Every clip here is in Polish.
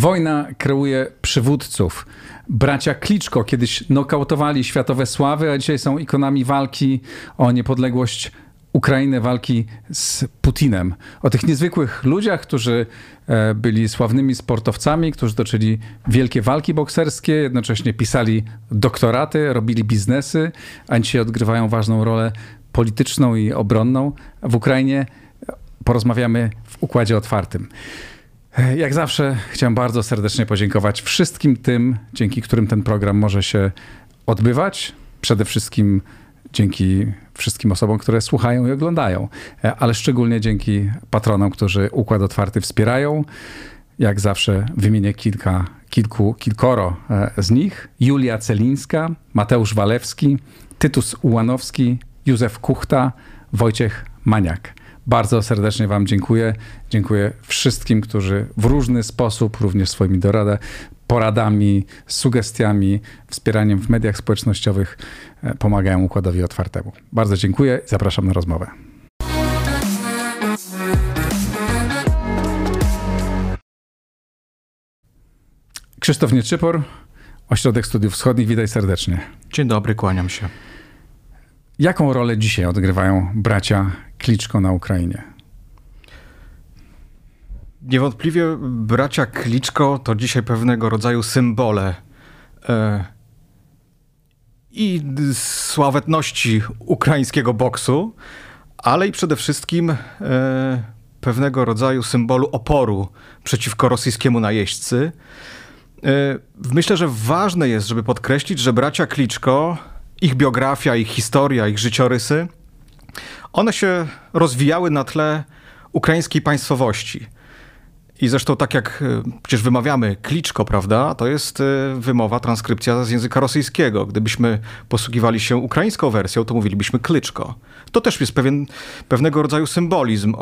Wojna kreuje przywódców. Bracia Kliczko kiedyś nokautowali światowe sławy, a dzisiaj są ikonami walki o niepodległość Ukrainy, walki z Putinem. O tych niezwykłych ludziach, którzy e, byli sławnymi sportowcami, którzy toczyli wielkie walki bokserskie, jednocześnie pisali doktoraty, robili biznesy, a dzisiaj odgrywają ważną rolę polityczną i obronną w Ukrainie. Porozmawiamy w układzie otwartym. Jak zawsze chciałem bardzo serdecznie podziękować wszystkim tym, dzięki którym ten program może się odbywać. Przede wszystkim dzięki wszystkim osobom, które słuchają i oglądają, ale szczególnie dzięki patronom, którzy Układ Otwarty wspierają. Jak zawsze wymienię kilka, kilku, kilkoro e, z nich. Julia Celińska, Mateusz Walewski, Tytus Ułanowski, Józef Kuchta, Wojciech Maniak. Bardzo serdecznie Wam dziękuję. Dziękuję wszystkim, którzy w różny sposób, również swoimi dorada, poradami, sugestiami, wspieraniem w mediach społecznościowych e, pomagają Układowi Otwartemu. Bardzo dziękuję i zapraszam na rozmowę. Krzysztof Nieczypor, Ośrodek Studiów Wschodnich. Witaj serdecznie. Dzień dobry, kłaniam się. Jaką rolę dzisiaj odgrywają bracia Kliczko na Ukrainie? Niewątpliwie bracia Kliczko to dzisiaj pewnego rodzaju symbole e, i sławetności ukraińskiego boksu, ale i przede wszystkim e, pewnego rodzaju symbolu oporu przeciwko rosyjskiemu najeźdźcy. E, myślę, że ważne jest, żeby podkreślić, że bracia Kliczko, ich biografia, ich historia, ich życiorysy, one się rozwijały na tle ukraińskiej państwowości. I zresztą tak jak e, przecież wymawiamy kliczko, prawda, to jest e, wymowa, transkrypcja z języka rosyjskiego. Gdybyśmy posługiwali się ukraińską wersją, to mówilibyśmy klyczko. To też jest pewien, pewnego rodzaju symbolizm,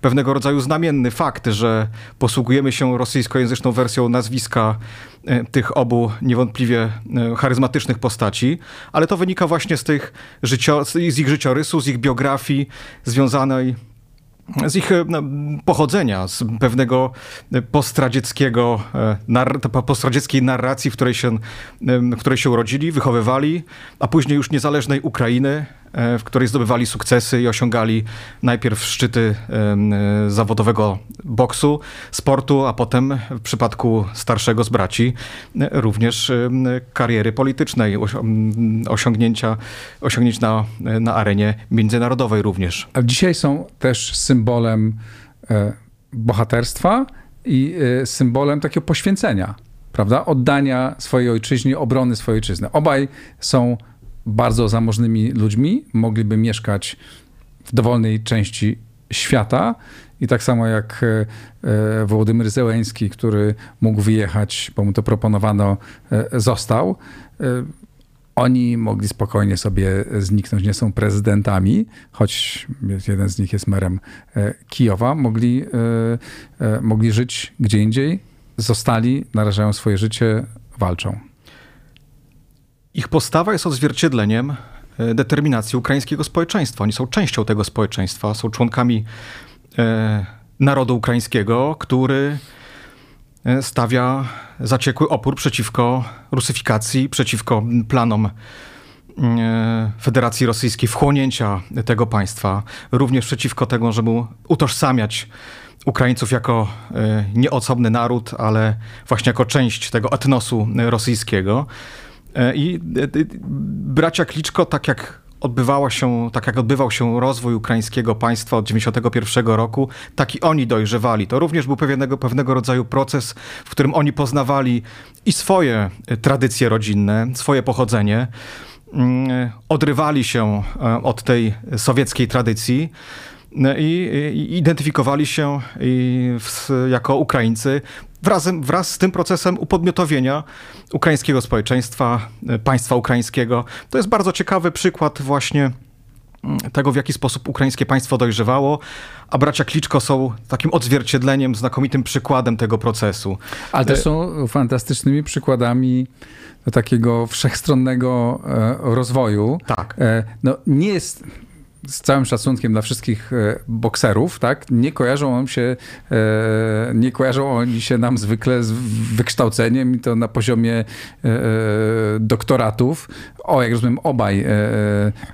pewnego rodzaju znamienny fakt, że posługujemy się rosyjskojęzyczną wersją nazwiska e, tych obu niewątpliwie charyzmatycznych postaci, ale to wynika właśnie z, tych życio, z ich życiorysu, z ich biografii związanej z ich e, no, pochodzenia, z pewnego e, postradzieckiego, e, postradzieckiej narracji, w której, się, w której się urodzili, wychowywali, a później już niezależnej Ukrainy, E, w której zdobywali sukcesy i osiągali najpierw szczyty e, zawodowego boksu, sportu, a potem w przypadku starszego z braci e, również kariery politycznej, osiągnięcia, osiągnięć na, na arenie międzynarodowej również. A dzisiaj są też symbolem bohaterstwa i symbolem takiego poświęcenia, prawda? Oddania swojej ojczyźnie, obrony swojej ojczyzny. Obaj są bardzo zamożnymi ludźmi mogliby mieszkać w dowolnej części świata. I tak samo jak e, e, Wołodymyr Zełęński, który mógł wyjechać, bo mu to proponowano, e, został. Oni mogli spokojnie sobie zniknąć, nie są prezydentami, choć jeden z nich jest merem Kijowa. Mogli, mogli żyć gdzie indziej, zostali, narażają swoje życie, walczą. Ich postawa jest odzwierciedleniem e, determinacji ukraińskiego społeczeństwa. Oni są częścią tego społeczeństwa, są członkami e, narodu ukraińskiego, który e, stawia zaciekły opór przeciwko rusyfikacji, przeciwko planom Federacji Rosyjskiej wchłonięcia tego państwa, również przeciwko temu, żeby utożsamiać Ukraińców jako nie osobny naród, ale właśnie jako część tego etnosu rosyjskiego. E, I e, bracia Kliczko, tak jak odbywała się, tak jak odbywał się rozwój ukraińskiego państwa od 1991 roku, tak i oni dojrzewali. To również był pewnego, pewnego rodzaju proces, w którym oni poznawali i swoje e, tradycje rodzinne, swoje pochodzenie, mm, odrywali się od tej sowieckiej tradycji i, i identyfikowali się jako Ukraińcy wraz, wraz z tym procesem upodmiotowienia ukraińskiego społeczeństwa, e, państwa ukraińskiego. To jest bardzo ciekawy przykład właśnie mm, tego, w jaki sposób ukraińskie państwo dojrzewało, a bracia Kliczko są takim odzwierciedleniem, znakomitym przykładem tego procesu. Ale też e, są fantastycznymi przykładami takiego wszechstronnego e, rozwoju. Tak. No, nie jest z całym szacunkiem dla wszystkich e, bokserów, tak, nie kojarzą się, e, nie kojarzą oni się nam zwykle z wykształceniem i to na poziomie doktoratów. O, jak rozumiem, obaj,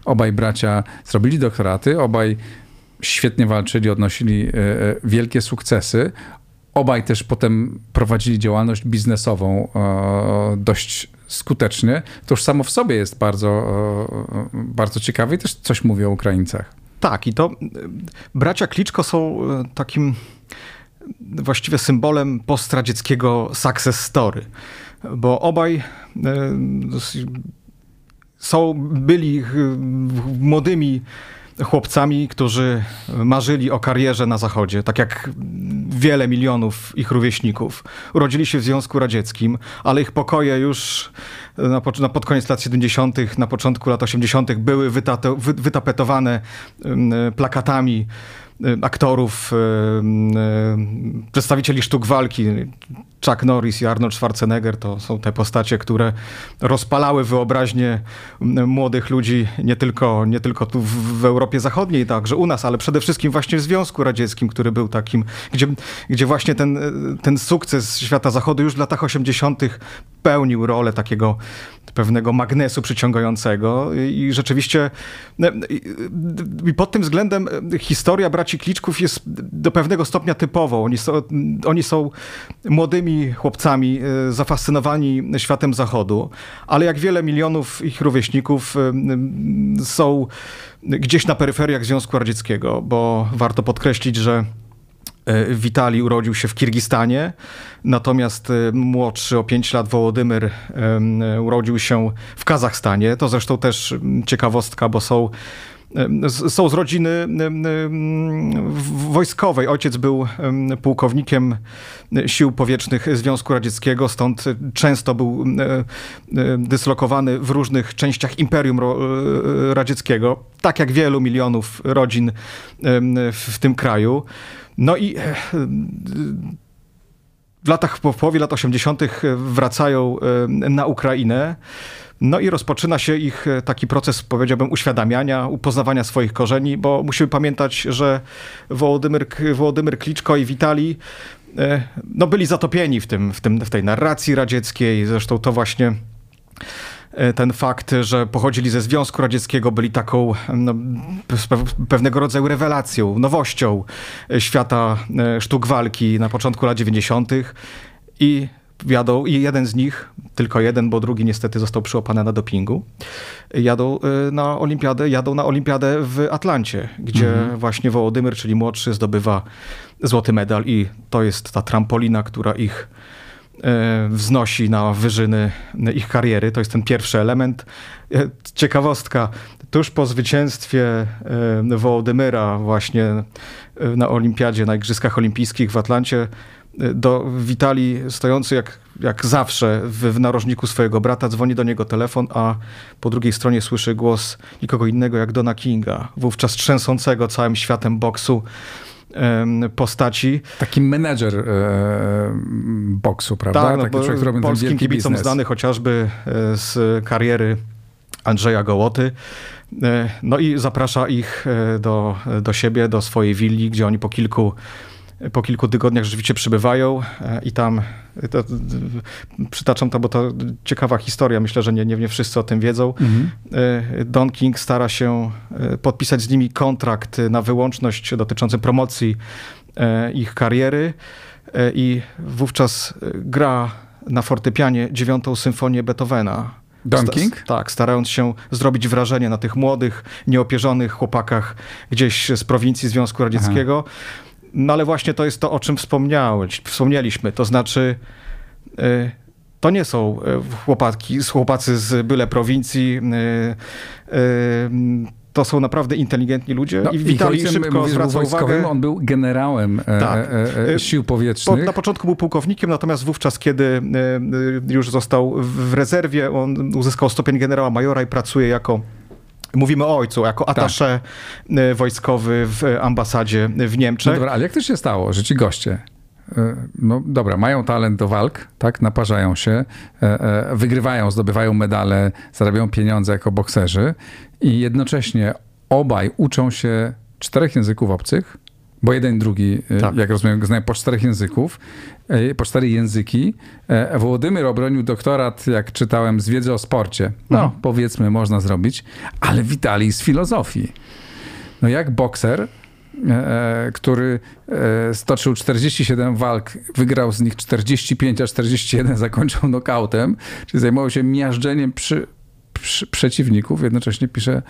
obaj bracia zrobili doktoraty, obaj świetnie walczyli, odnosili wielkie sukcesy. Obaj też potem prowadzili działalność biznesową dość skutecznie, to już samo w sobie jest bardzo, e, bardzo ciekawe i też coś mówi o Ukraińcach. Tak, i to e, bracia Kliczko są e, takim właściwie symbolem postradzieckiego success story, bo obaj są, byli młodymi chłopcami, którzy marzyli o karierze na Zachodzie, tak jak wiele milionów ich rówieśników. Urodzili się w Związku Radzieckim, ale ich pokoje już na, na pod koniec lat 70., na początku lat 80. były wytato, wy, wytapetowane plakatami aktorów, przedstawicieli sztuk walki. Chuck Norris i Arnold Schwarzenegger to są te postacie, które rozpalały wyobraźnię młodych ludzi nie tylko, nie tylko tu w Europie Zachodniej, także u nas, ale przede wszystkim właśnie w Związku Radzieckim, który był takim, gdzie, gdzie właśnie ten, ten sukces świata zachodu już w latach 80. pełnił rolę takiego pewnego magnesu przyciągającego i rzeczywiście i pod tym względem historia braci Kliczków jest do pewnego stopnia typową. Oni są, oni są młodymi chłopcami e, zafascynowani światem zachodu, ale jak wiele milionów ich rówieśników e, są gdzieś na peryferiach Związku Radzieckiego, bo warto podkreślić, że E, Witali urodził się w Kirgistanie, natomiast młodszy o 5 lat Wołodymyr urodził się w Kazachstanie. To zresztą też ciekawostka, bo są są z rodziny wojskowej. Ojciec był pułkownikiem sił powietrznych Związku Radzieckiego, stąd często był dyslokowany w różnych częściach Imperium Radzieckiego, tak jak wielu milionów rodzin w tym kraju. No i e, w latach, w połowie lat 80. wracają e, na Ukrainę. No i rozpoczyna się ich e, taki proces, powiedziałbym, uświadamiania, upoznawania swoich korzeni, bo musimy pamiętać, że Wołodymyr, Wołodymyr Kliczko i Witali no, byli zatopieni w, tym, w, tym, w tej narracji radzieckiej. Zresztą to właśnie E, ten fakt, że pochodzili ze Związku Radzieckiego, byli taką no, pewnego rodzaju rewelacją, nowością e, świata e, sztuk walki na początku lat 90. I jadą, i jeden z nich, tylko jeden, bo drugi niestety został przyłapany na dopingu, jadą na olimpiadę, jadą na olimpiadę w Atlancie, gdzie mhm. właśnie Wołodymyr, czyli młodszy, zdobywa złoty medal i to jest ta trampolina, która ich E, wznosi na wyżyny ich kariery. To jest ten pierwszy element. E, ciekawostka, tuż po zwycięstwie Wołodymyra właśnie na olimpiadzie, na Igrzyskach Olimpijskich w Atlancie, do Witali stojący jak, jak zawsze w, w narożniku swojego brata, dzwoni do niego telefon, a po drugiej stronie słyszy głos nikogo innego jak Dona Kinga, wówczas trzęsącego całym światem boksu postaci. Taki menedżer e, boksu, prawda? Tak, no, Taki człowiek, który polskim kibicom biznes. znany chociażby e, z kariery Andrzeja Gołoty. E, no i zaprasza ich do, do siebie, do swojej willi, gdzie oni po kilku po kilku tygodniach rzeczywiście przybywają e, i tam, to, przytaczam to, bo to ciekawa historia, myślę, że nie, nie, nie wszyscy o tym wiedzą. Mhm. E, Don King stara się e, podpisać z nimi kontrakt na wyłączność dotyczący promocji ich kariery i wówczas gra na fortepianie dziewiątą symfonię Beethovena. Don King? tak, starając się zrobić wrażenie na tych młodych, nieopierzonych chłopakach gdzieś z prowincji Związku Radzieckiego. Aha. No ale właśnie to jest to, o czym wspomniałeś, wspomnieliśmy. To znaczy, y, to nie są y, chłopaki, chłopacy z byle prowincji. Y, to są naprawdę inteligentni ludzie no, i Witali szybko zwraca uwagę. On był generałem e, tak. e, e, sił powietrznych. Po, na początku był pułkownikiem, natomiast wówczas, kiedy już został w rezerwie, on uzyskał stopień generała majora i pracuje jako Mówimy o ojcu, jako atasze tak. wojskowy w ambasadzie w Niemczech. No dobra, ale jak to się stało, że ci goście e, no dobra, mają talent do walk, tak, naparzają się, e, wygrywają, zdobywają medale, zarabiają pieniądze jako bokserzy i jednocześnie obaj uczą się czterech języków obcych, bo jeden i drugi, e, tak. jak rozumiem, znają po czterech języków, e, po cztery języki. E, Włodymyr obronił doktorat, jak czytałem, z wiedzy o sporcie. No, mhm. powiedzmy, można zrobić, ale Witalij z filozofii. No jak bokser, który stoczył 47 walk, wygrał z nich 45, a 41 zakończył nokautem, czyli zajmował się miażdżeniem przy, przy przeciwników, jednocześnie pisze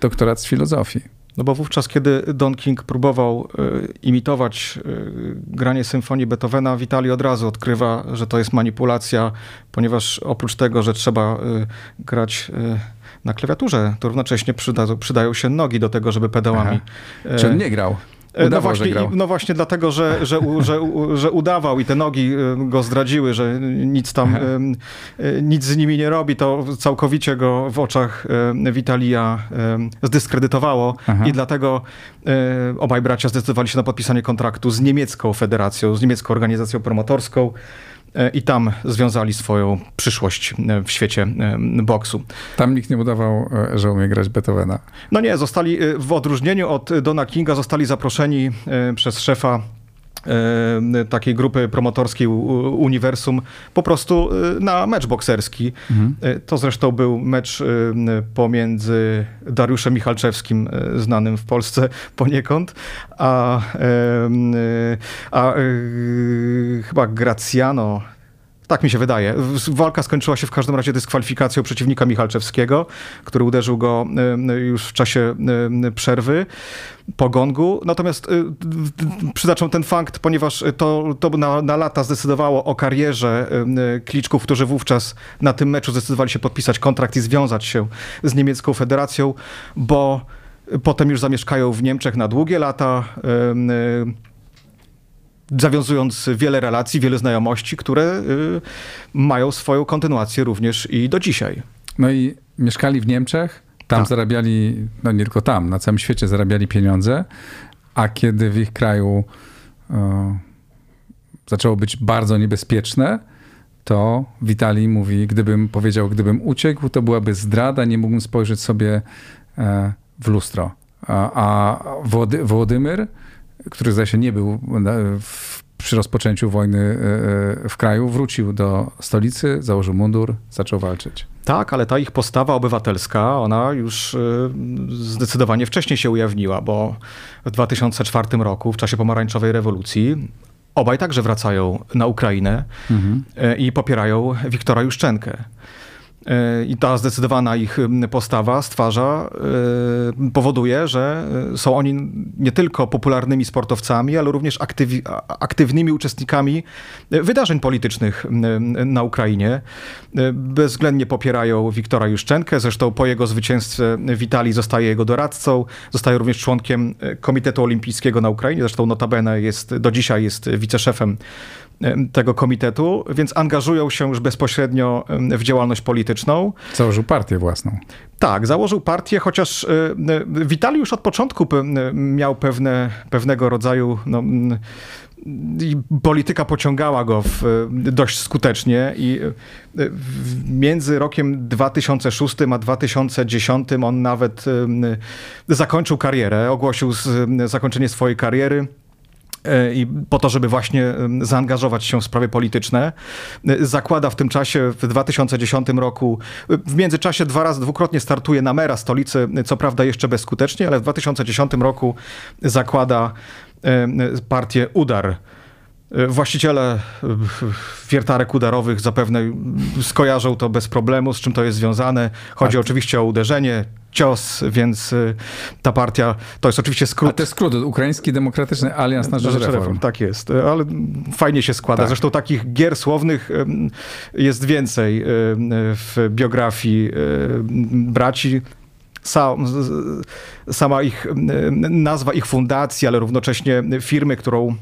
doktorat z filozofii. No bo wówczas, kiedy Don King próbował y, imitować y, granie symfonii Beethovena, Witali od razu odkrywa, że to jest manipulacja, ponieważ oprócz tego, że trzeba y, grać na klawiaturze, to równocześnie przyda, przydają się nogi do tego, żeby pedałami. Aha. Czy on nie grał? E, no Udawał, no, właśnie, no właśnie dlatego, że, że, że, że udawał i te nogi e, go zdradziły, że nic tam, e, nic z nimi nie robi, to całkowicie go w oczach Witalia zdyskredytowało Aha. i dlatego obaj bracia zdecydowali się na podpisanie kontraktu z niemiecką federacją, z niemiecką organizacją promotorską. E, i tam związali swoją przyszłość e, w świecie e, boksu. Tam nikt nie udawał, że umie grać Beethovena. No nie, zostali w odróżnieniu od Dona Kinga, zostali zaproszeni przez szefa takiej grupy promotorskiej Uniwersum po prostu e, na mecz bokserski. Mhm. E, to zresztą był mecz pomiędzy Dariuszem Michalczewskim, znanym w Polsce poniekąd, a, a, a chyba Graciano tak mi się wydaje. Walka skończyła się w każdym razie dyskwalifikacją przeciwnika Michalczewskiego, który uderzył go już w czasie przerwy po gongu. Natomiast y, przytaczam ten fakt, ponieważ to, to na, na lata zdecydowało o karierze Kliczków, którzy wówczas na tym meczu zdecydowali się podpisać kontrakt i związać się z niemiecką federacją, bo potem już zamieszkają w Niemczech na długie lata zawiązując wiele relacji, wiele znajomości, które y, mają swoją kontynuację również i do dzisiaj. No i mieszkali w Niemczech, tam tak. zarabiali, no nie tylko tam, na całym świecie zarabiali pieniądze, a kiedy w ich kraju e, zaczęło być bardzo niebezpieczne, to Witali mówi, gdybym powiedział, gdybym uciekł, to byłaby zdrada, nie mógłbym spojrzeć sobie e, w lustro. A, a Włody, Włodymyr który zdaje się nie był w, przy rozpoczęciu wojny e, e, w kraju, wrócił do stolicy, założył mundur, zaczął walczyć. Tak, ale ta ich postawa obywatelska, ona już e, zdecydowanie wcześniej się ujawniła, bo w 2004 roku, w czasie pomarańczowej rewolucji, obaj także wracają na Ukrainę mhm. i popierają Wiktora Juszczenkę. I ta zdecydowana ich postawa stwarza, e, powoduje, że e, są oni nie tylko popularnymi sportowcami, ale również aktywi, aktywnymi uczestnikami e, wydarzeń politycznych na Ukrainie. Bezwzględnie popierają Wiktora Juszczenkę, zresztą po jego zwycięstwie Witali zostaje jego doradcą, zostaje również członkiem Komitetu Olimpijskiego na Ukrainie, zresztą notabene jest, do dzisiaj jest wiceszefem tego komitetu, więc angażują się już bezpośrednio w działalność polityczną. Założył partię własną. Tak, założył partię, chociaż e, e, Witali już od początku miał pewne, pewnego rodzaju no, polityka pociągała go w, dość skutecznie i między rokiem 2006 a 2010 on nawet zakończył karierę, ogłosił zakończenie swojej kariery. E, i po to, żeby właśnie zaangażować się w sprawy polityczne. E, zakłada w tym czasie, w 2010 roku, w międzyczasie dwa razy, dwukrotnie startuje na mera stolicy, co prawda jeszcze bezskutecznie, ale w 2010 roku zakłada partię Udar. E, właściciele wiertarek udarowych zapewne skojarzą to bez problemu, z czym to jest związane. Chodzi tak. oczywiście o uderzenie, cios, więc y, ta partia to jest oczywiście skrót. A to jest skrót, Ukraiński Demokratyczny Alians na Rzecz Reform. Reform. Tak jest, ale fajnie się składa. Tak. Zresztą takich gier słownych jest więcej w biografii braci sama ich nazwa ich fundacji, ale równocześnie firmy, którą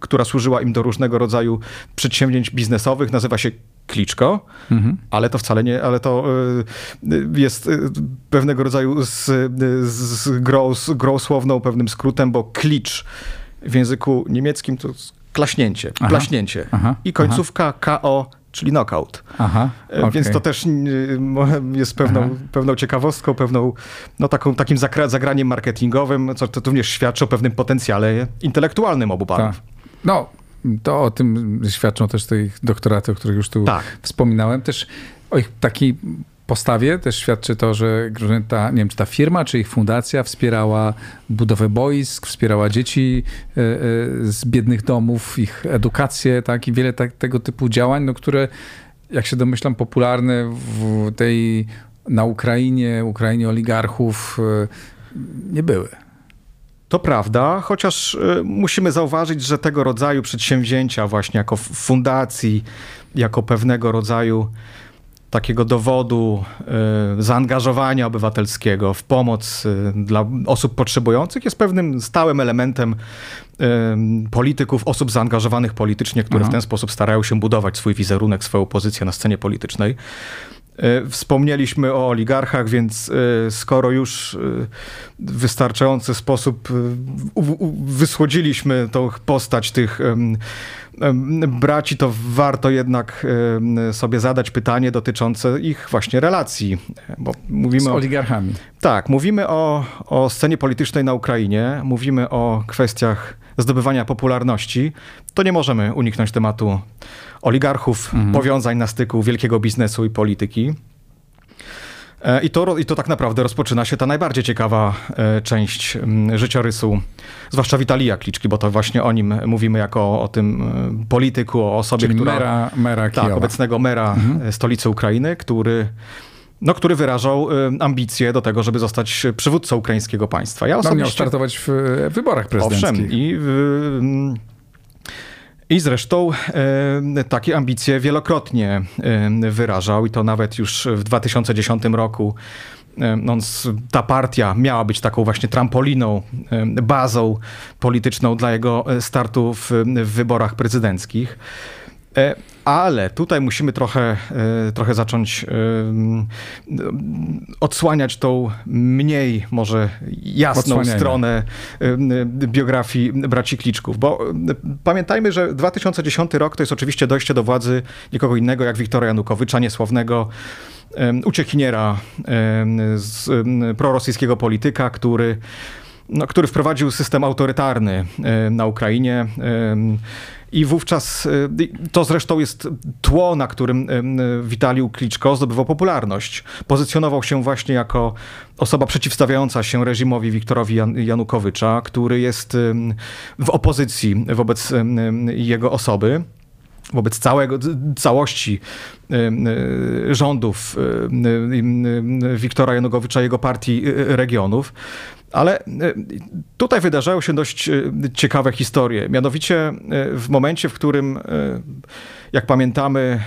która służyła im do różnego rodzaju przedsięwzięć biznesowych, nazywa się Kliczko, mhm. ale to wcale nie, ale to y, jest y, pewnego rodzaju z, z, grą, z grą słowną, pewnym skrótem, bo klicz w języku niemieckim to klaśnięcie, aha, klaśnięcie. Aha, I końcówka KO czyli knockout. Aha, okay. Więc to też jest pewną, pewną ciekawostką, pewną, no taką, takim zagraniem marketingowym, co to również świadczy o pewnym potencjale intelektualnym obu panów. Tak. No, to o tym świadczą też te doktoraty, o których już tu tak. wspominałem. Też o ich takiej postawie też świadczy to, że ta, nie wiem, czy ta firma, czy ich fundacja wspierała budowę boisk, wspierała dzieci e, e, z biednych domów, ich edukację, tak, i wiele tak, tego typu działań, no, które, jak się domyślam, popularne w tej, na Ukrainie, Ukrainie oligarchów e, nie były. To prawda, chociaż musimy zauważyć, że tego rodzaju przedsięwzięcia, właśnie jako fundacji, jako pewnego rodzaju takiego dowodu y, zaangażowania obywatelskiego w pomoc y, dla osób potrzebujących jest pewnym stałym elementem y, polityków, osób zaangażowanych politycznie, które Aha. w ten sposób starają się budować swój wizerunek, swoją pozycję na scenie politycznej. Wspomnieliśmy o oligarchach, więc skoro już w wystarczający sposób wysłodziliśmy tą postać tych braci, to warto jednak sobie zadać pytanie dotyczące ich właśnie relacji. Bo mówimy Z oligarchami. O, tak, mówimy o, o scenie politycznej na Ukrainie, mówimy o kwestiach zdobywania popularności, to nie możemy uniknąć tematu oligarchów, mhm. powiązań na styku wielkiego biznesu i polityki. E, I to, I to tak naprawdę rozpoczyna się ta najbardziej ciekawa e, część życiorysu, zwłaszcza Witalija Kliczki, bo to właśnie o nim mówimy jako o tym e, polityku, o osobie, Czyli która... Mera, mera tak, obecnego mera mhm. stolicy Ukrainy, który no, który wyrażał ambicje do tego, żeby zostać przywódcą ukraińskiego państwa. Ja osobiście... No, miał startować w wyborach prezydenckich. Owszem, i w, i zresztą e, takie ambicje wielokrotnie e, wyrażał i to nawet już w 2010 roku. E, on, ta partia miała być taką właśnie trampoliną, bazą polityczną dla jego startu w, w wyborach prezydenckich. E, ale tutaj musimy trochę, e, trochę zacząć e, odsłaniać tą mniej może jasną stronę biografii braci Kliczków, bo pamiętajmy, że 2010 rok to jest oczywiście dojście do władzy nikogo innego jak Wiktora Janukowycza, niesławnego uciekiniera z prorosyjskiego polityka, który no, który wprowadził system autorytarny na Ukrainie i wówczas y, to zresztą jest tło, na którym Witaliu Kliczko zdobywał popularność. Pozycjonował się właśnie jako osoba przeciwstawiająca się reżimowi Wiktorowi Jan Janukowycza, który jest w opozycji wobec jego osoby wobec całego, całości rządów Wiktora Janukowycza, jego partii regionów. Ale e, tutaj wydarzają się dość e, ciekawe historie. Mianowicie e, w momencie, w którym jak pamiętamy,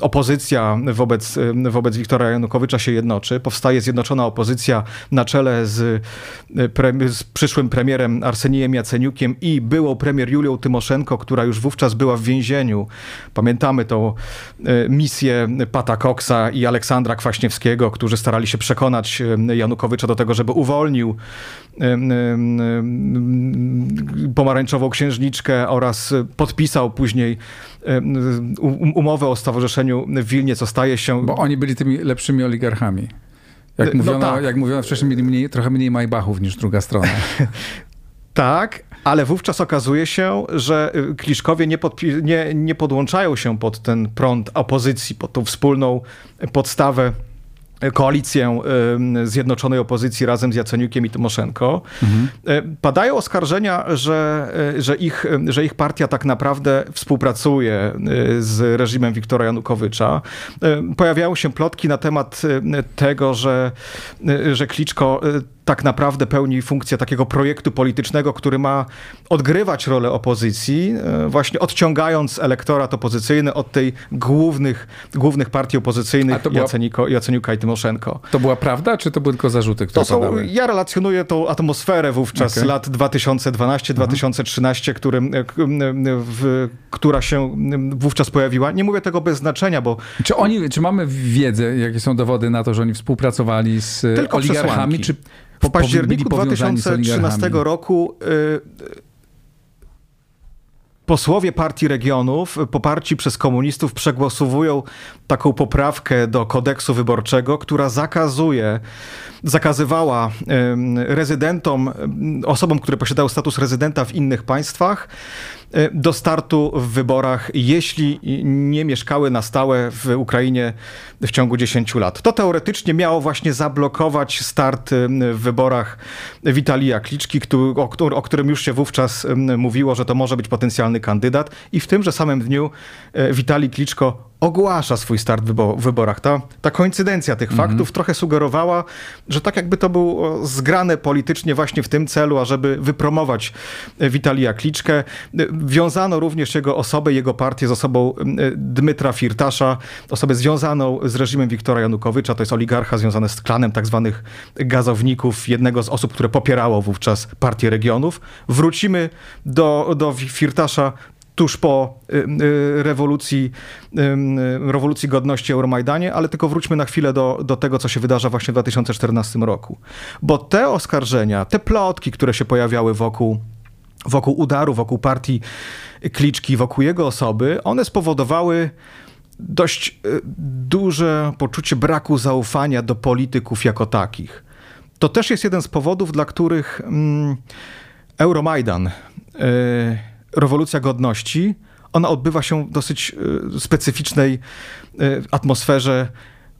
opozycja wobec, wobec Wiktora Janukowycza się jednoczy. Powstaje zjednoczona opozycja na czele z, pre, z przyszłym premierem Arsenijem Jaceniukiem i byłą premier Julią Tymoszenko, która już wówczas była w więzieniu. Pamiętamy tą e, misję Pata Coxa i Aleksandra Kwaśniewskiego, którzy starali się przekonać Janukowycza do tego, żeby uwolnił pomarańczową księżniczkę oraz podpisał później umowę o stowarzyszeniu w Wilnie, co staje się... Bo oni byli tymi lepszymi oligarchami. Jak no mówiono, no tak. jak mówiono wcześniej, mieli mniej, trochę mniej majbachów niż druga strona. tak, ale wówczas okazuje się, że y, Kliszkowie nie, nie, nie podłączają się pod ten prąd opozycji, pod tą wspólną podstawę koalicję zjednoczonej opozycji razem z Jaceniukiem i Tymoszenko. Mhm. E, padają oskarżenia, że, e, że, ich, że ich partia tak naprawdę współpracuje e, z reżimem Wiktora Janukowycza. Pojawiają się plotki na temat tego, że, że Kliczko tak naprawdę pełni funkcję takiego projektu politycznego, który ma odgrywać rolę opozycji, e, właśnie odciągając elektorat opozycyjny od tej głównych, głównych partii opozycyjnych była... Jaceniko, Jaceniuka i Tymoszenko. To była prawda, czy to były tylko zarzuty, które to są, padały? Ja relacjonuję tą atmosferę wówczas okay. lat 2012-2013, którym, e, w, która się wówczas pojawiła. Nie mówię tego bez znaczenia, bo... Czy oni, czy mamy wiedzę, jakie są dowody na to, że oni współpracowali z Tylko oligarchami, czy w październiku 2013 roku y, posłowie partii regionów, poparci przez komunistów, przegłosowują taką poprawkę do kodeksu wyborczego, która zakazuje, zakazywała rezydentom, osobom, które posiadały status rezydenta w innych państwach, do startu w wyborach, jeśli nie mieszkały na stałe w Ukrainie w ciągu 10 lat. To teoretycznie miało właśnie zablokować start e, w wyborach Witalija Kliczki, o którym już się wówczas mówiło, że to może być potencjalny kandydat i w tymże samym dniu e, Witalij Kliczko ogłasza swój start w wyborach. Ta, ta koincydencja tych mhm. faktów trochę sugerowała, że tak jakby to było zgrane politycznie właśnie w tym celu, ażeby wypromować Witalija Kliczkę. Wiązano również jego osobę, jego partię z osobą Dmytra Firtasza, osobę związaną z reżimem Wiktora Janukowycza. To jest oligarcha związany z klanem tak zwanych gazowników, jednego z osób, które popierało wówczas partię regionów. Wrócimy do, do Firtasza tuż po y, y, rewolucji, y, rewolucji godności Euromajdanie, ale tylko wróćmy na chwilę do, do tego, co się wydarza właśnie w 2014 roku. Bo te oskarżenia, te plotki, które się pojawiały wokół wokół udaru, wokół partii Kliczki, wokół jego osoby, one spowodowały dość duże poczucie braku zaufania do polityków jako takich. To też jest jeden z powodów, dla których mm, Euromajdan rewolucja godności, ona odbywa się w dosyć e, specyficznej e, atmosferze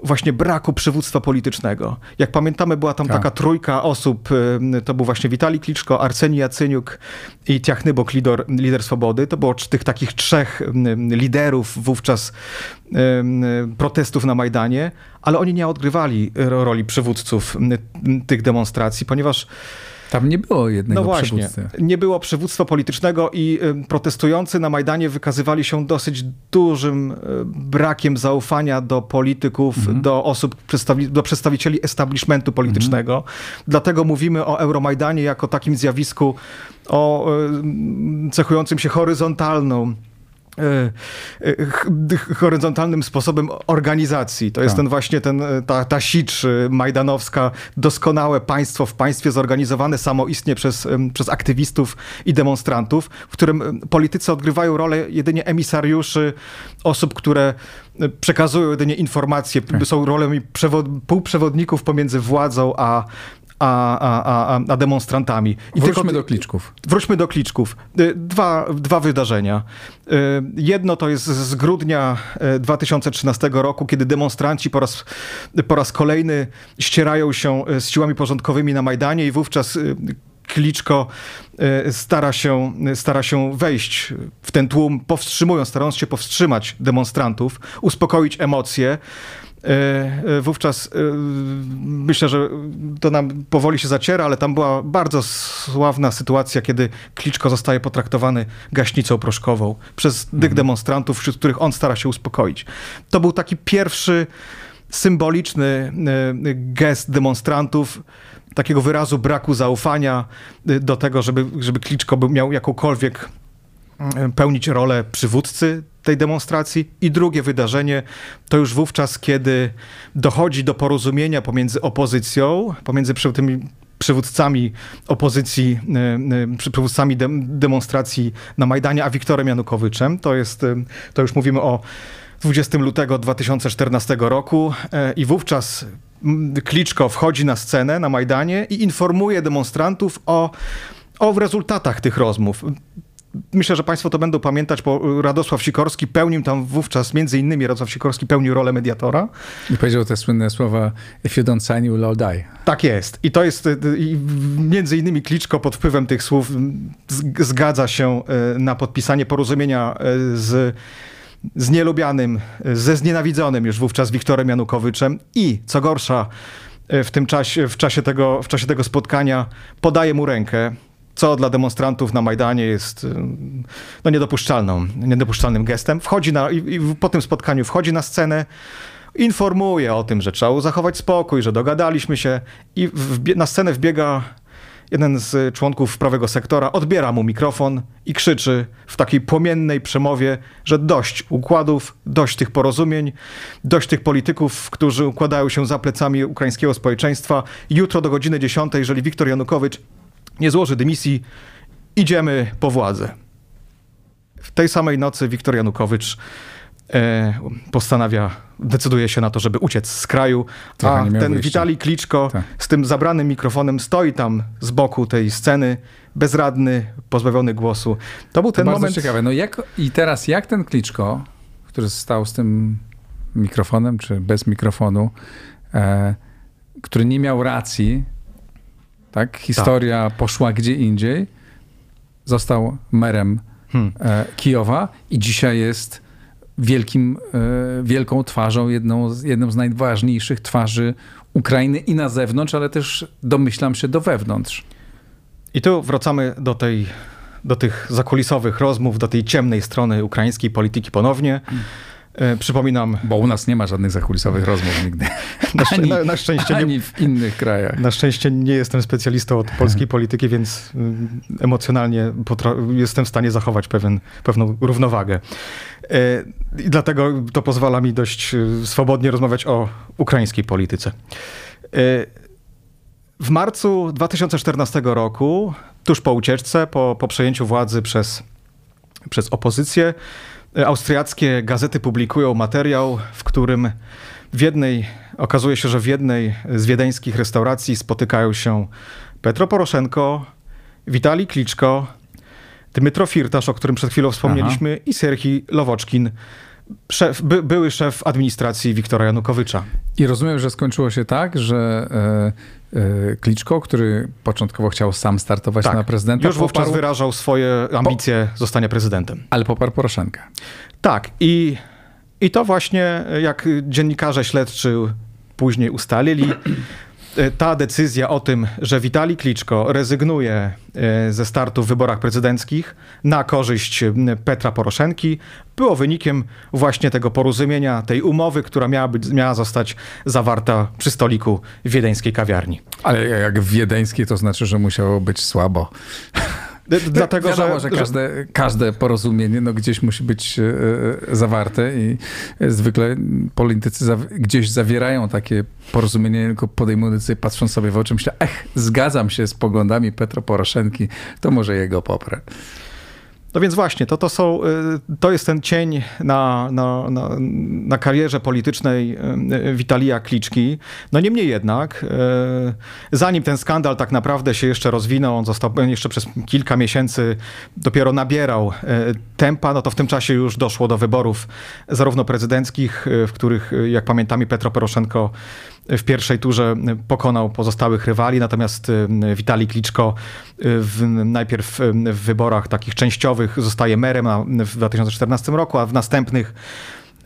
właśnie braku przywództwa politycznego. Jak pamiętamy, była tam tak. taka trójka osób, e, to był właśnie Witali Kliczko, Arsenij Jacyniuk i Tiachnybok, lider, lider Swobody. To było tych takich trzech liderów wówczas protestów na Majdanie, ale oni nie odgrywali roli przywódców tych demonstracji, ponieważ tam nie było jednego no właśnie, przywódcy. Nie było przywództwa politycznego i protestujący na Majdanie wykazywali się dosyć dużym e, brakiem zaufania do polityków, mhm. do osób, do przedstawicieli establishmentu politycznego. Mhm. Dlatego mówimy o Euromajdanie jako takim zjawisku o cechującym się horyzontalną horyzontalnym sposobem organizacji. To jest tak. ten właśnie ten, e, ta, ta sicz majdanowska, doskonałe państwo w państwie zorganizowane samoistnie przez, przez aktywistów i demonstrantów, w którym politycy odgrywają rolę jedynie emisariuszy, osób, które przekazują jedynie informacje, tak. są przewod, półprzewodników pomiędzy władzą a, a, a, a, a demonstrantami. I wróćmy tylko, do kliczków. Wróćmy do kliczków. Y, dwa, dwa wydarzenia. Y, jedno to jest z grudnia 2013 y, roku, kiedy demonstranci po raz, po raz kolejny ścierają się z siłami porządkowymi na Majdanie i wówczas Kliczko stara się, stara się wejść w ten tłum, powstrzymując, starając się powstrzymać demonstrantów, uspokoić emocje. E, e, wówczas e, myślę, że to nam powoli się zaciera, ale tam była bardzo sławna sytuacja, kiedy Kliczko zostaje potraktowany gaśnicą proszkową przez tych mhm. demonstrantów, wśród których on stara się uspokoić. To był taki pierwszy symboliczny gest demonstrantów, takiego wyrazu braku zaufania do tego, żeby, żeby Kliczko miał jakąkolwiek pełnić rolę przywódcy tej demonstracji. I drugie wydarzenie to już wówczas, kiedy dochodzi do porozumienia pomiędzy opozycją, pomiędzy tymi przywódcami opozycji, e, e, przywódcami demonstracji na Majdanie, a Wiktorem Janukowiczem. To jest, e, to już mówimy o 20 lutego 2014 roku i wówczas Kliczko wchodzi na scenę na Majdanie i informuje demonstrantów o, o rezultatach tych rozmów myślę, że Państwo to będą pamiętać, bo Radosław Sikorski pełnił tam wówczas, między innymi Radosław Sikorski pełnił rolę mediatora. I powiedział te słynne słowa If you don't sign, you will die. Tak jest. I to jest, i między innymi Kliczko pod wpływem tych słów zgadza się e, na podpisanie porozumienia e, z z nielubianym, ze znienawidzonym już wówczas Wiktorem Janukowiczem i, co gorsza, e, w tym czasie, w czasie tego, w czasie tego spotkania podaje mu rękę co dla demonstrantów na Majdanie jest y, no, niedopuszczalną, niedopuszczalnym gestem. Wchodzi na, i, i po tym spotkaniu wchodzi na scenę, informuje o tym, że trzeba zachować spokój, że dogadaliśmy się i w, na scenę wbiega jeden z członków prawego sektora, odbiera mu mikrofon i krzyczy w takiej płomiennej przemowie, że dość układów, dość tych porozumień, dość tych polityków, którzy układają się za plecami ukraińskiego społeczeństwa. Jutro do godziny 10, jeżeli Wiktor Janukowicz nie złoży dymisji, idziemy po władzę. w tej samej nocy Wiktor Janukowycz e, postanawia, decyduje się na to, żeby uciec z kraju, a ten wyjścia. Witalij Kliczko Tak. z tym zabranym mikrofonem stoi tam z boku tej sceny, bezradny, pozbawiony głosu. To był To ten bardzo moment... ciekawe. No jak, I teraz jak ten Kliczko, który stał z tym mikrofonem, czy bez mikrofonu, e, który nie miał racji, tak? Historia poszła gdzie indziej, został merem Hmm. e, Kijowa i dzisiaj jest wielkim, e, wielką twarzą, jedną z, jedną z najważniejszych twarzy Ukrainy i na zewnątrz, ale też domyślam się do wewnątrz. I tu wracamy do, tej, do tych zakulisowych rozmów, do tej ciemnej strony ukraińskiej polityki ponownie. E, przypominam, Bo u nas nie ma żadnych zakulisowych rozmów nigdy. na, Ani- na, na, szczęście nie, Ani w innych krajach. na szczęście nie jestem specjalistą od polskiej polityki, więc mm, emocjonalnie potra- jestem w stanie zachować pewien, pewną równowagę. E, I dlatego to pozwala mi dość e, swobodnie rozmawiać o ukraińskiej polityce. E, W marcu 2014 roku, tuż po ucieczce, po, po przejęciu władzy przez, przez opozycję, e, austriackie gazety publikują materiał, w którym w jednej, okazuje się, że w jednej z wiedeńskich restauracji spotykają się Petro Poroszenko, Witalij Kliczko, Dmytro Firtasz, o którym przed chwilą wspomnieliśmy, i Serhii Lowoczkin, szef, by, były szef administracji Wiktora Janukowycza. I rozumiem, że skończyło się tak, że e, e, Kliczko, który początkowo chciał sam startować na prezydenta, Tak. Już wówczas poparł, wyrażał swoje ambicje zostania prezydentem. ale poparł Poroszenkę. Tak, i, i to właśnie, jak dziennikarze śledczy później ustalili, ta decyzja o tym, że Witalij Kliczko rezygnuje e, ze startu w wyborach prezydenckich na korzyść Petra Poroszenki, było wynikiem właśnie tego porozumienia, tej umowy, która miała, być, miała zostać zawarta przy stoliku wiedeńskiej kawiarni. Ale jak wiedeńskiej, to znaczy, że musiało być słabo. Dlatego, Wiadomo, że, że każde, każde porozumienie no, gdzieś musi być e, e, zawarte i zwykle politycy gdzieś zawierają takie porozumienie, tylko podejmują decyzję, patrząc sobie w oczy, myślę, ech, zgadzam się z poglądami Petro Poroszenki, to może jego poprę. No więc właśnie, to, to, są, y, to jest ten cień na, na, na, na karierze politycznej y, Witalija Kliczki. No niemniej jednak, y, zanim ten skandal tak naprawdę się jeszcze rozwinął, on został jeszcze przez kilka miesięcy dopiero nabierał y, tempa, no to w tym czasie już doszło do wyborów zarówno prezydenckich, y, w których, y, jak pamiętamy, Petro Poroszenko w pierwszej turze pokonał pozostałych rywali, natomiast y, Witalij Kliczko y, w, najpierw y, w wyborach takich częściowych zostaje merem w 2014 roku, a w następnych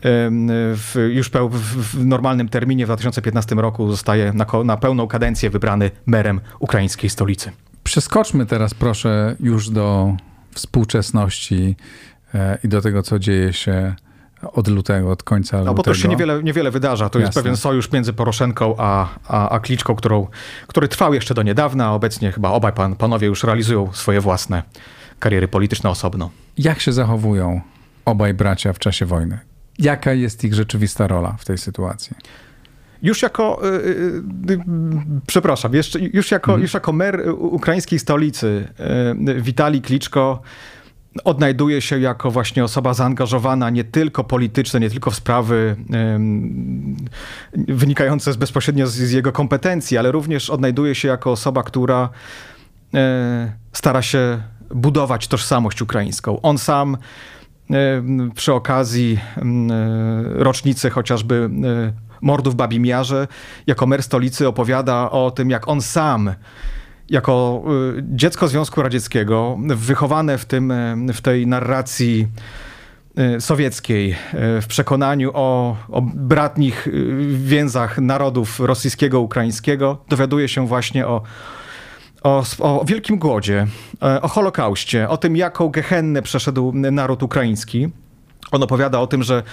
w, już peł, w, normalnym terminie w 2015 roku zostaje na, na pełną kadencję wybrany merem ukraińskiej stolicy. Przeskoczmy teraz proszę już do współczesności e, i do tego, co dzieje się od lutego, od końca No lutego. bo to się niewiele, niewiele wydarza. To jest Jasne. pewien sojusz między Poroszenką a, a, a Kliczką, którą, który trwał jeszcze do niedawna, a obecnie chyba obaj pan, panowie już realizują swoje własne kariery polityczne osobno. Jak się zachowują obaj bracia w czasie wojny? Jaka jest ich rzeczywista rola w tej sytuacji? Już jako, y, y, y, przepraszam, jeszcze, już, jako, już jako mer ukraińskiej stolicy y, Witalij Kliczko odnajduje się jako właśnie osoba zaangażowana nie tylko politycznie, nie tylko w sprawy wynikające z, bezpośrednio z, z jego kompetencji, ale również odnajduje się jako osoba, która e, stara się budować tożsamość ukraińską. On sam e, przy okazji e, rocznicy chociażby mordów w Babim Jarze, jako mer stolicy opowiada o tym, jak on sam jako y, dziecko Związku Radzieckiego, wychowane w, tym, y, w tej narracji y, sowieckiej, w przekonaniu o, o bratnich więzach narodów rosyjskiego, ukraińskiego, dowiaduje się właśnie o, o, o wielkim głodzie, o Holokauście, o tym, jaką gehennę przeszedł naród ukraiński. On opowiada o tym, że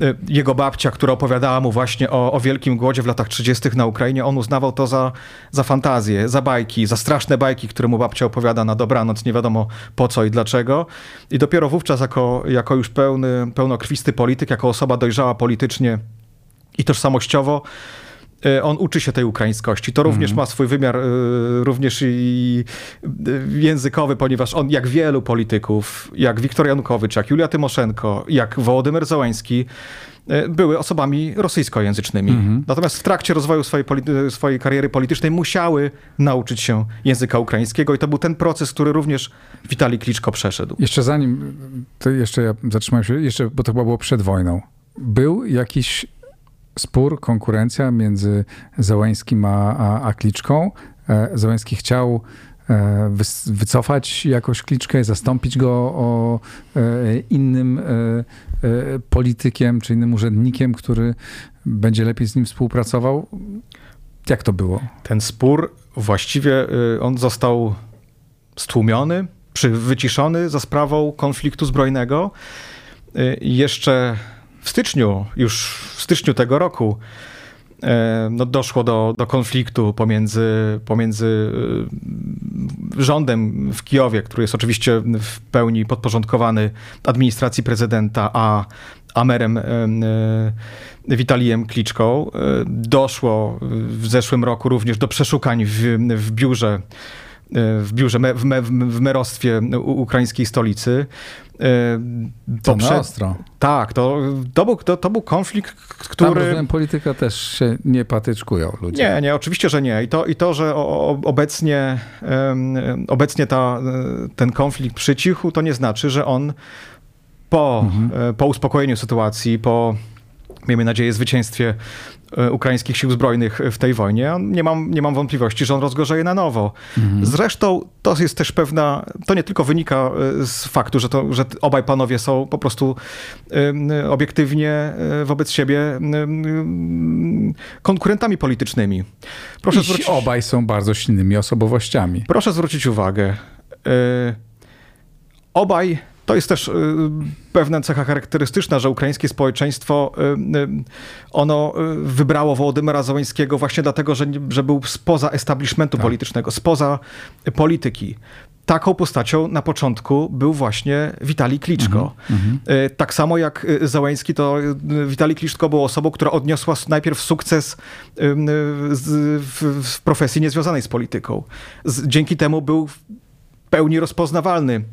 e, jego babcia, która opowiadała mu właśnie o, o wielkim głodzie w latach 30. na Ukrainie, on uznawał to za, za fantazję, za bajki, za straszne bajki, które mu babcia opowiada na dobranoc, nie wiadomo po co i dlaczego. I dopiero wówczas, jako, jako już pełny, pełnokrwisty polityk, jako osoba dojrzała politycznie i tożsamościowo, on uczy się tej ukraińskości. To również ma swój wymiar e, również i e, językowy, ponieważ on, jak wielu polityków, jak Wiktor Janukowicz, jak Julia Tymoszenko, jak Wołodymyr Załański, były osobami rosyjskojęzycznymi. Natomiast w trakcie rozwoju swojej, swojej kariery politycznej musiały nauczyć się języka ukraińskiego i to był ten proces, który również Witali Kliczko przeszedł. Jeszcze zanim, to jeszcze ja zatrzymałem się, jeszcze, bo to chyba było przed wojną. Był jakiś spór, konkurencja między Załęskim a, a, a Kliczką. E, Załęski chciał e, wycofać jakoś Kliczkę, zastąpić go o e, innym politykiem czy innym urzędnikiem, który będzie lepiej z nim współpracował. Jak to było? Ten spór właściwie on został stłumiony, wyciszony za sprawą konfliktu zbrojnego. Jeszcze w styczniu, już w styczniu tego roku, e, no, doszło do, do konfliktu pomiędzy, pomiędzy e, rządem w Kijowie, który jest oczywiście w pełni podporządkowany administracji prezydenta, a Amerem e, Witalijem Kliczką. Doszło w zeszłym roku również do przeszukań w, w biurze w biurze, w, me, w merostwie ukraińskiej stolicy. To Poprze... ostro. Tak, to, to, był, to, to był konflikt, który... Tam polityka też się nie patyczkują ludzie. Nie, nie, oczywiście, że nie. I to, i to że obecnie, obecnie ta, ten konflikt przycichł, to nie znaczy, że on po, mhm. E, po uspokojeniu sytuacji, po miejmy nadzieję, zwycięstwie e, ukraińskich sił zbrojnych w tej wojnie. Nie mam, nie mam wątpliwości, że on rozgorzeje na nowo. Mhm. Zresztą to jest też pewna, to nie tylko wynika e, z faktu, że, to, że obaj panowie są po prostu obiektywnie e, wobec siebie konkurentami politycznymi. Proszę I zwrócić, obaj są bardzo silnymi osobowościami. Proszę zwrócić uwagę. Obaj to jest też y, pewna cecha charakterystyczna, że ukraińskie społeczeństwo, y, y, ono wybrało Wołodymyra Załańskiego właśnie dlatego, że, że był spoza establishmentu tak. politycznego, spoza polityki. Taką postacią na początku był właśnie Witali Kliczko. Mhm, mhm. tak samo jak Załański, to Witali Kliczko był osobą, która odniosła najpierw sukces w, profesji niezwiązanej z polityką. Dzięki temu był w pełni rozpoznawalny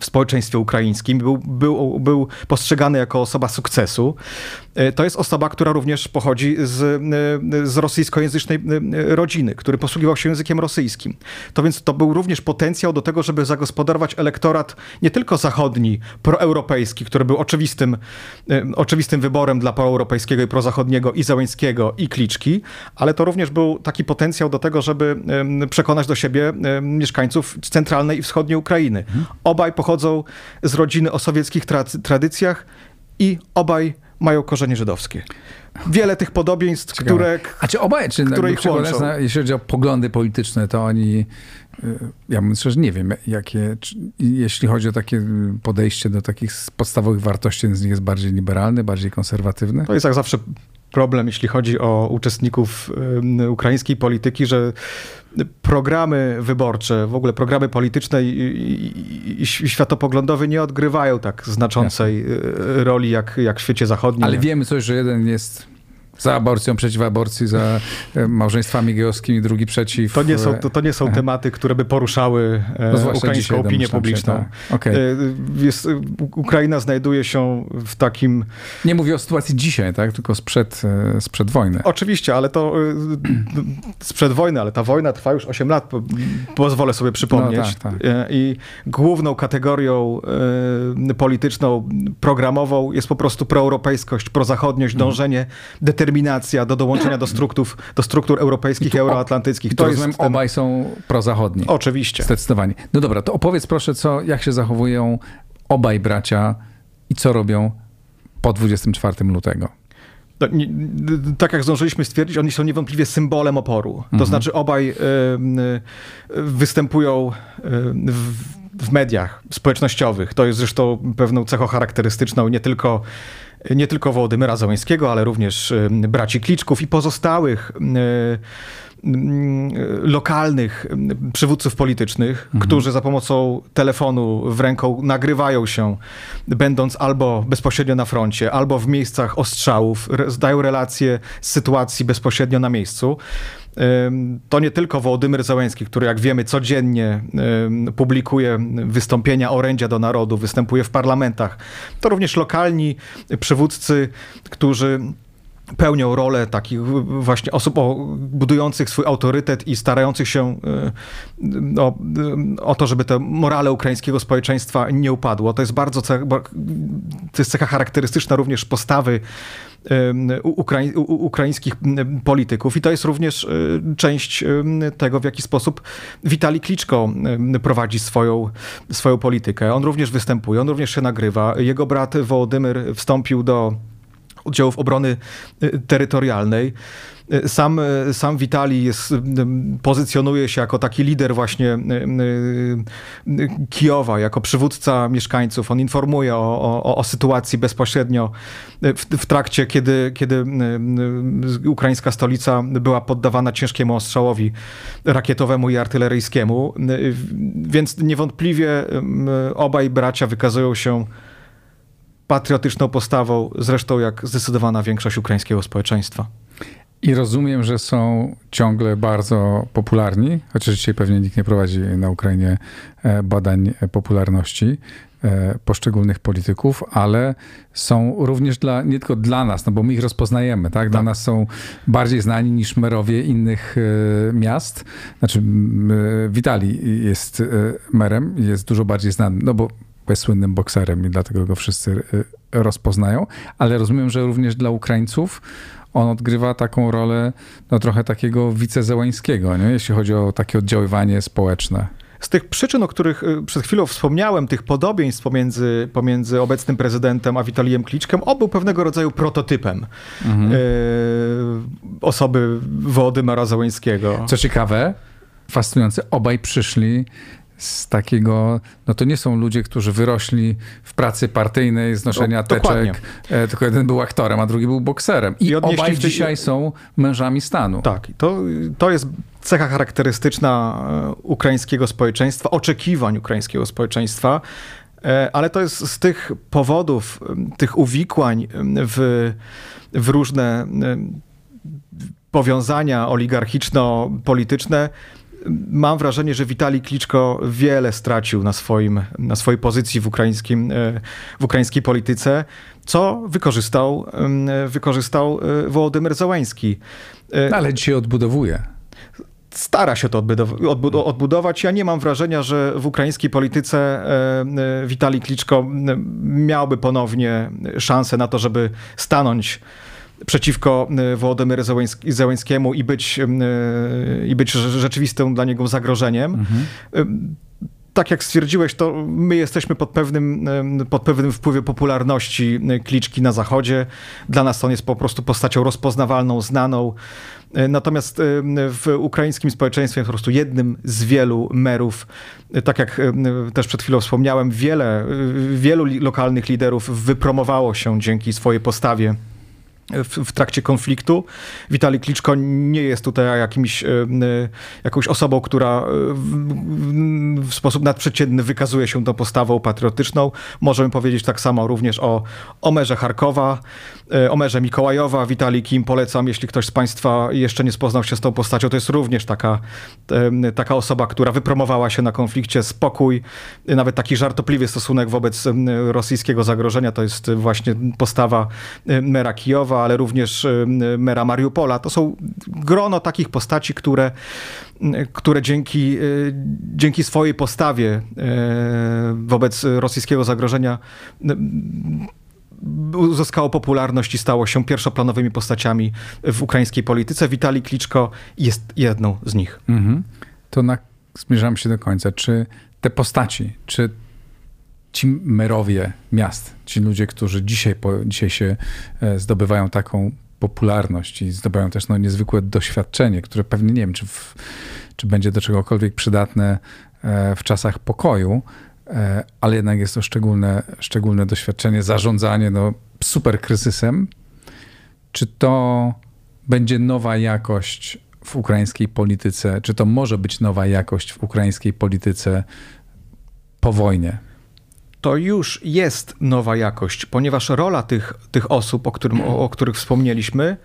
w społeczeństwie ukraińskim, był, był, był postrzegany jako osoba sukcesu. E, to jest osoba, która również pochodzi z, e, z rosyjskojęzycznej e, rodziny, który posługiwał się językiem rosyjskim. To więc to był również potencjał do tego, żeby zagospodarować elektorat nie tylko zachodni, proeuropejski, który był oczywistym, oczywistym wyborem dla proeuropejskiego i prozachodniego i Załęckiego i Kliczki, ale to również był taki potencjał do tego, żeby przekonać do siebie mieszkańców centralnej i wschodniej Ukrainy. Mhm. Obaj pochodzą z rodziny o sowieckich tra tradycjach i obaj mają korzenie żydowskie. Wiele tych podobieństw, Ciekawe. które. A czy obaj, czy które ich łączą. jeśli chodzi o poglądy polityczne, to oni. Y, ja myślę, że nie wiem, jakie. Czy, jeśli chodzi o takie podejście do takich podstawowych wartości, jeden z nich jest bardziej liberalny, bardziej konserwatywny. To jest jak zawsze problem, jeśli chodzi o uczestników ukraińskiej polityki, że programy wyborcze, w ogóle programy polityczne i, i, i światopoglądowe nie odgrywają tak znaczącej Jasne. roli jak, jak w świecie zachodnim. Ale wiemy coś, że jeden jest za aborcją, przeciw aborcji, za e, małżeństwami gejowskimi, drugi przeciw. To nie są, to, to nie są tematy, które by poruszały e, no ukraińską opinię publiczną. Się, tak. okay. E, jest, Ukraina znajduje się w takim... Nie mówię o sytuacji dzisiaj, tak? tylko sprzed, sprzed wojny. Oczywiście, ale to sprzed wojny, ale ta wojna trwa już 8 lat, pozwolę sobie przypomnieć. No, tak, tak. I główną kategorią polityczną, programową jest po prostu proeuropejskość, prozachodniość, mhm. dążenie, determinacja determinacja do dołączenia do struktur, do struktur europejskich i, euroatlantyckich. To, ten... obaj są prozachodni. Oczywiście. Zdecydowanie. No dobra, to opowiedz proszę, co, jak się zachowują obaj bracia i co robią po 24 lutego. No, tak jak zdążyliśmy stwierdzić, oni są niewątpliwie symbolem oporu. Mhm. To znaczy obaj y, y, występują y, w, w mediach społecznościowych. To jest zresztą pewną cechą charakterystyczną nie tylko nie tylko Wołodymyra Załańskiego, ale również braci Kliczków i pozostałych mm, lokalnych mm, przywódców politycznych, mhm. którzy za pomocą telefonu w ręką nagrywają się, będąc albo bezpośrednio na froncie, albo w miejscach ostrzałów, zdają relacje z sytuacji bezpośrednio na miejscu to nie tylko Wołodymyr Załęski, który jak wiemy codziennie publikuje wystąpienia orędzia do narodu, występuje w parlamentach, to również lokalni przywódcy, którzy pełnią rolę takich właśnie osób budujących swój autorytet i starających się e, o, o to, żeby to morale ukraińskiego społeczeństwa nie upadło. To jest bardzo to jest cecha charakterystyczna również postawy Ukrai ukraińskich polityków i to jest również część tego, w jaki sposób Witali Kliczko prowadzi swoją, swoją politykę. On również występuje, on również się nagrywa. Jego brat Wołodymyr wstąpił do oddziałów obrony y, terytorialnej. Y, sam, y, sam Witali jest, pozycjonuje się jako taki lider właśnie Kijowa, jako przywódca mieszkańców. On informuje o, o, o sytuacji bezpośrednio w, w, trakcie, kiedy, kiedy ukraińska stolica była poddawana ciężkiemu ostrzałowi rakietowemu i artyleryjskiemu. Więc niewątpliwie obaj bracia wykazują się patriotyczną postawą, zresztą jak zdecydowana większość ukraińskiego społeczeństwa. I rozumiem, że są ciągle bardzo popularni, chociaż dzisiaj pewnie nikt nie prowadzi na Ukrainie e, badań popularności e, poszczególnych polityków, ale są również dla, nie tylko dla nas, no bo my ich rozpoznajemy, tak? Dla tak. nas są bardziej znani niż merowie innych e, miast. Znaczy, Witali jest merem, jest dużo bardziej znany, no bo jest słynnym bokserem i dlatego go wszyscy y, rozpoznają, ale rozumiem, że również dla Ukraińców on odgrywa taką rolę no, trochę takiego wicezełańskiego, nie? jeśli chodzi o takie oddziaływanie społeczne. Z tych przyczyn, o których y, przed chwilą wspomniałem, tych podobieństw pomiędzy, pomiędzy obecnym prezydentem a Witalijem Kliczkiem, on był pewnego rodzaju prototypem mhm. y, osoby Wołodymyra Załęskiego. Co ciekawe, fascynujące, obaj przyszli z takiego, no to nie są ludzie, którzy wyrośli w pracy partyjnej, znoszenia no, teczek, e, tylko jeden był aktorem, a drugi był bokserem. I, I obaj dzisiaj są mężami stanu. Tak, to, to jest cecha charakterystyczna e, ukraińskiego społeczeństwa, oczekiwań ukraińskiego społeczeństwa, e, ale to jest z tych powodów, tych uwikłań w, w różne powiązania oligarchiczno-polityczne, mam wrażenie, że Witali Kliczko wiele stracił na, swoim, na swojej pozycji w, ukraińskim, e, w ukraińskiej polityce, co wykorzystał, wykorzystał e, Wołodymyr Załański. E, no, ale dzisiaj odbudowuje stara się to odbudować. Ja nie mam wrażenia, że w ukraińskiej polityce Witali Kliczko miałby ponownie szansę na to, żeby stanąć przeciwko e, Wołodymyrowi Zełęskiemu i być, e, i być rzeczywistym dla niego zagrożeniem. Mhm tak jak stwierdziłeś, to my jesteśmy pod pewnym, pod pewnym wpływem popularności Kliczki na Zachodzie. Dla nas on jest po prostu postacią rozpoznawalną, znaną. Natomiast w ukraińskim społeczeństwie jest po prostu jednym z wielu merów. Tak jak też przed chwilą wspomniałem, wiele, wielu lokalnych liderów wypromowało się dzięki swojej postawie w, w, trakcie konfliktu. Witali Kliczko nie jest tutaj jakimś, e, e, jakąś osobą, która e, w, w, sposób nadprzeciętny wykazuje się tą postawą patriotyczną. Możemy powiedzieć tak samo również o Omerze Charkowa, Omerze Mikołajowa. Witali Kim polecam, jeśli ktoś z Państwa jeszcze nie spoznał się z tą postacią, to jest również taka, taka osoba, która wypromowała się na konflikcie spokój, nawet taki żartopliwy stosunek wobec rosyjskiego zagrożenia. To jest właśnie postawa mera Kijowa ale również y, mera Mariupola. To są grono takich postaci, które, które dzięki, y, dzięki swojej postawie y, wobec rosyjskiego zagrożenia uzyskało popularność i stało się pierwszoplanowymi postaciami w ukraińskiej polityce. Witali Kliczko jest jedną z nich. Mhm. To na, zmierzam się do końca. Czy te postaci, czy ci merowie miast, ci ludzie, którzy dzisiaj, dzisiaj się e, zdobywają taką popularność i zdobywają też no, niezwykłe doświadczenie, które pewnie nie wiem, czy, w, czy będzie do czegokolwiek przydatne e, w czasach pokoju, e, ale jednak jest to szczególne, szczególne doświadczenie, zarządzanie no, super kryzysem. Czy to będzie nowa jakość w ukraińskiej polityce, czy to może być nowa jakość w ukraińskiej polityce po wojnie? To już jest nowa jakość, ponieważ rola tych, tych osób, o, którym, o, o których wspomnieliśmy,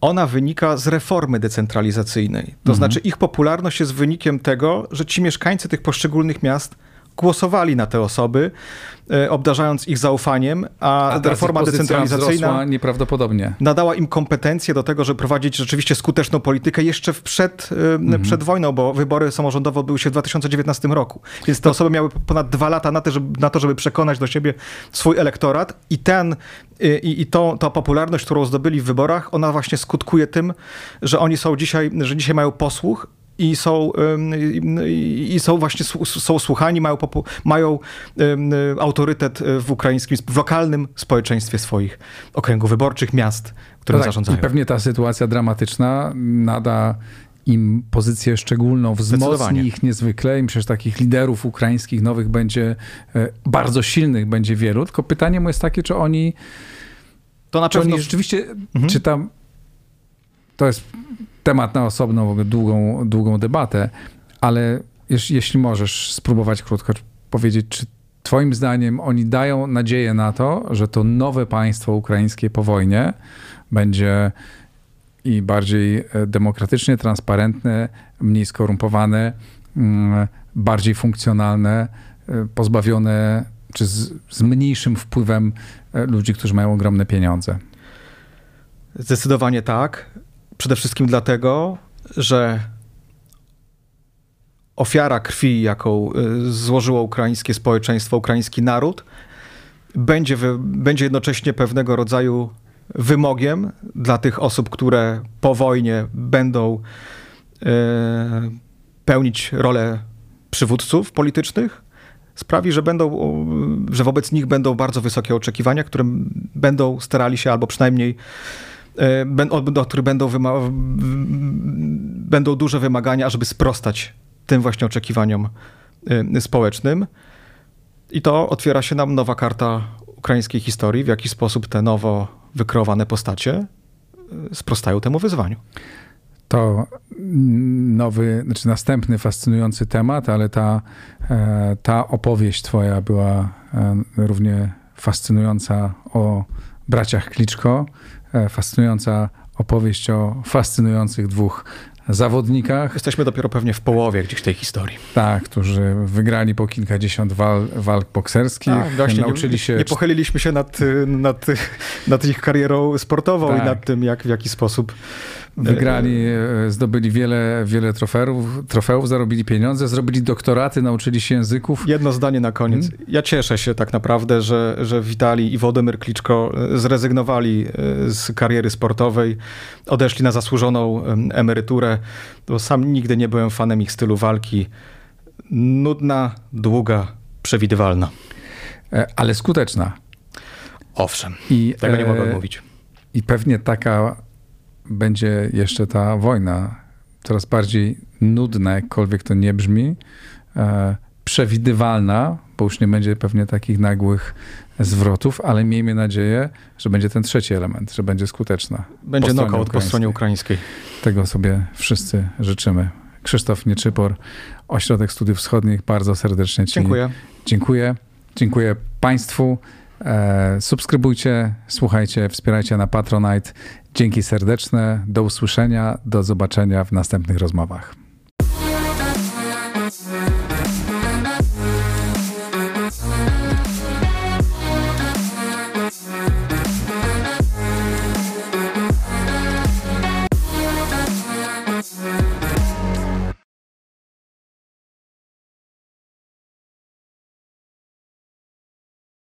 ona wynika z reformy decentralizacyjnej. To mhm. znaczy, ich popularność jest wynikiem tego, że ci mieszkańcy tych poszczególnych miast głosowali na te osoby, e, obdarzając ich zaufaniem, a, a reforma decentralizacyjna nieprawdopodobnie. nadała im kompetencje do tego, żeby prowadzić rzeczywiście skuteczną politykę jeszcze przed, e, mhm. przed wojną, bo wybory samorządowe odbyły się w 2019 roku. Więc te osoby miały ponad dwa lata na to, żeby, na to, żeby przekonać do siebie swój elektorat i ten e, i, i to, ta popularność, którą zdobyli w wyborach, ona właśnie skutkuje tym, że oni są dzisiaj, że dzisiaj mają posłuch i są, i są właśnie są słuchani, mają, mają autorytet w ukraińskim, w lokalnym społeczeństwie swoich okręgów wyborczych, miast, które no tak, zarządzają. I pewnie ta sytuacja dramatyczna nada im pozycję szczególną, wzmocni ich niezwykle i myślę, że takich liderów ukraińskich nowych będzie e, bardzo silnych, będzie wielu, tylko pytanie moje jest takie, czy oni to na pewno... Oni rzeczywiście, mhm. czy tam to jest temat na osobną, długą, długą debatę, ale jeśli, jeśli możesz spróbować krótko powiedzieć, czy Twoim zdaniem oni dają nadzieję na to, że to nowe państwo ukraińskie po wojnie będzie i bardziej e, demokratyczne, transparentne, mniej skorumpowane, mm, bardziej funkcjonalne, e, pozbawione czy z, z mniejszym wpływem e, ludzi, którzy mają ogromne pieniądze? Zdecydowanie tak. Przede wszystkim dlatego, że ofiara krwi, jaką y, złożyło ukraińskie społeczeństwo, ukraiński naród, będzie, będzie jednocześnie pewnego rodzaju wymogiem dla tych osób, które po wojnie będą y, pełnić rolę przywódców politycznych, sprawi, że, będą, że wobec nich będą bardzo wysokie oczekiwania, które będą starali się albo przynajmniej do e, których będą, będą duże wymagania, ażeby sprostać tym właśnie oczekiwaniom e, społecznym. I to otwiera się nam nowa karta ukraińskiej historii, w jaki sposób te nowo wykreowane postacie e, sprostają temu wyzwaniu. To nowy, znaczy następny fascynujący temat, ale ta, ta opowieść twoja była równie fascynująca o braciach Kliczko, fascynująca opowieść o fascynujących dwóch zawodnikach. Jesteśmy dopiero pewnie w połowie gdzieś tej historii. Tak, którzy wygrali po kilkadziesiąt wal, walk bokserskich. Tak, właśnie, nauczyli się... Nie pochyliliśmy się nad, nad, nad ich karierą sportową tak. i nad tym, jak, w jaki sposób Wygrali, e, zdobyli wiele, wiele trofeów, trofeów, zarobili pieniądze, zrobili doktoraty, nauczyli się języków. Jedno zdanie na koniec. Hmm? Ja cieszę się tak naprawdę, że, że Witali i Wodemyr Kliczko e, zrezygnowali e, z kariery sportowej, odeszli na zasłużoną emeryturę, bo sam nigdy nie byłem fanem ich stylu walki. Nudna, długa, przewidywalna. Ale skuteczna. Owszem, I, tego nie mogę mówić. I pewnie taka będzie jeszcze ta wojna coraz bardziej nudna, jakkolwiek to nie brzmi, e, przewidywalna, bo już nie będzie pewnie takich nagłych zwrotów, ale miejmy nadzieję, że będzie ten trzeci element, że będzie skuteczna. Będzie knockout po stronie ukraińskiej. Tego sobie wszyscy życzymy. Krzysztof Nieczypor, Ośrodek Studiów Wschodnich, bardzo serdecznie Ci dziękuję. Dziękuję. Dziękuję Państwu. E, subskrybujcie, słuchajcie, wspierajcie na Patronite. Dzięki serdeczne, do usłyszenia, do zobaczenia w następnych rozmowach.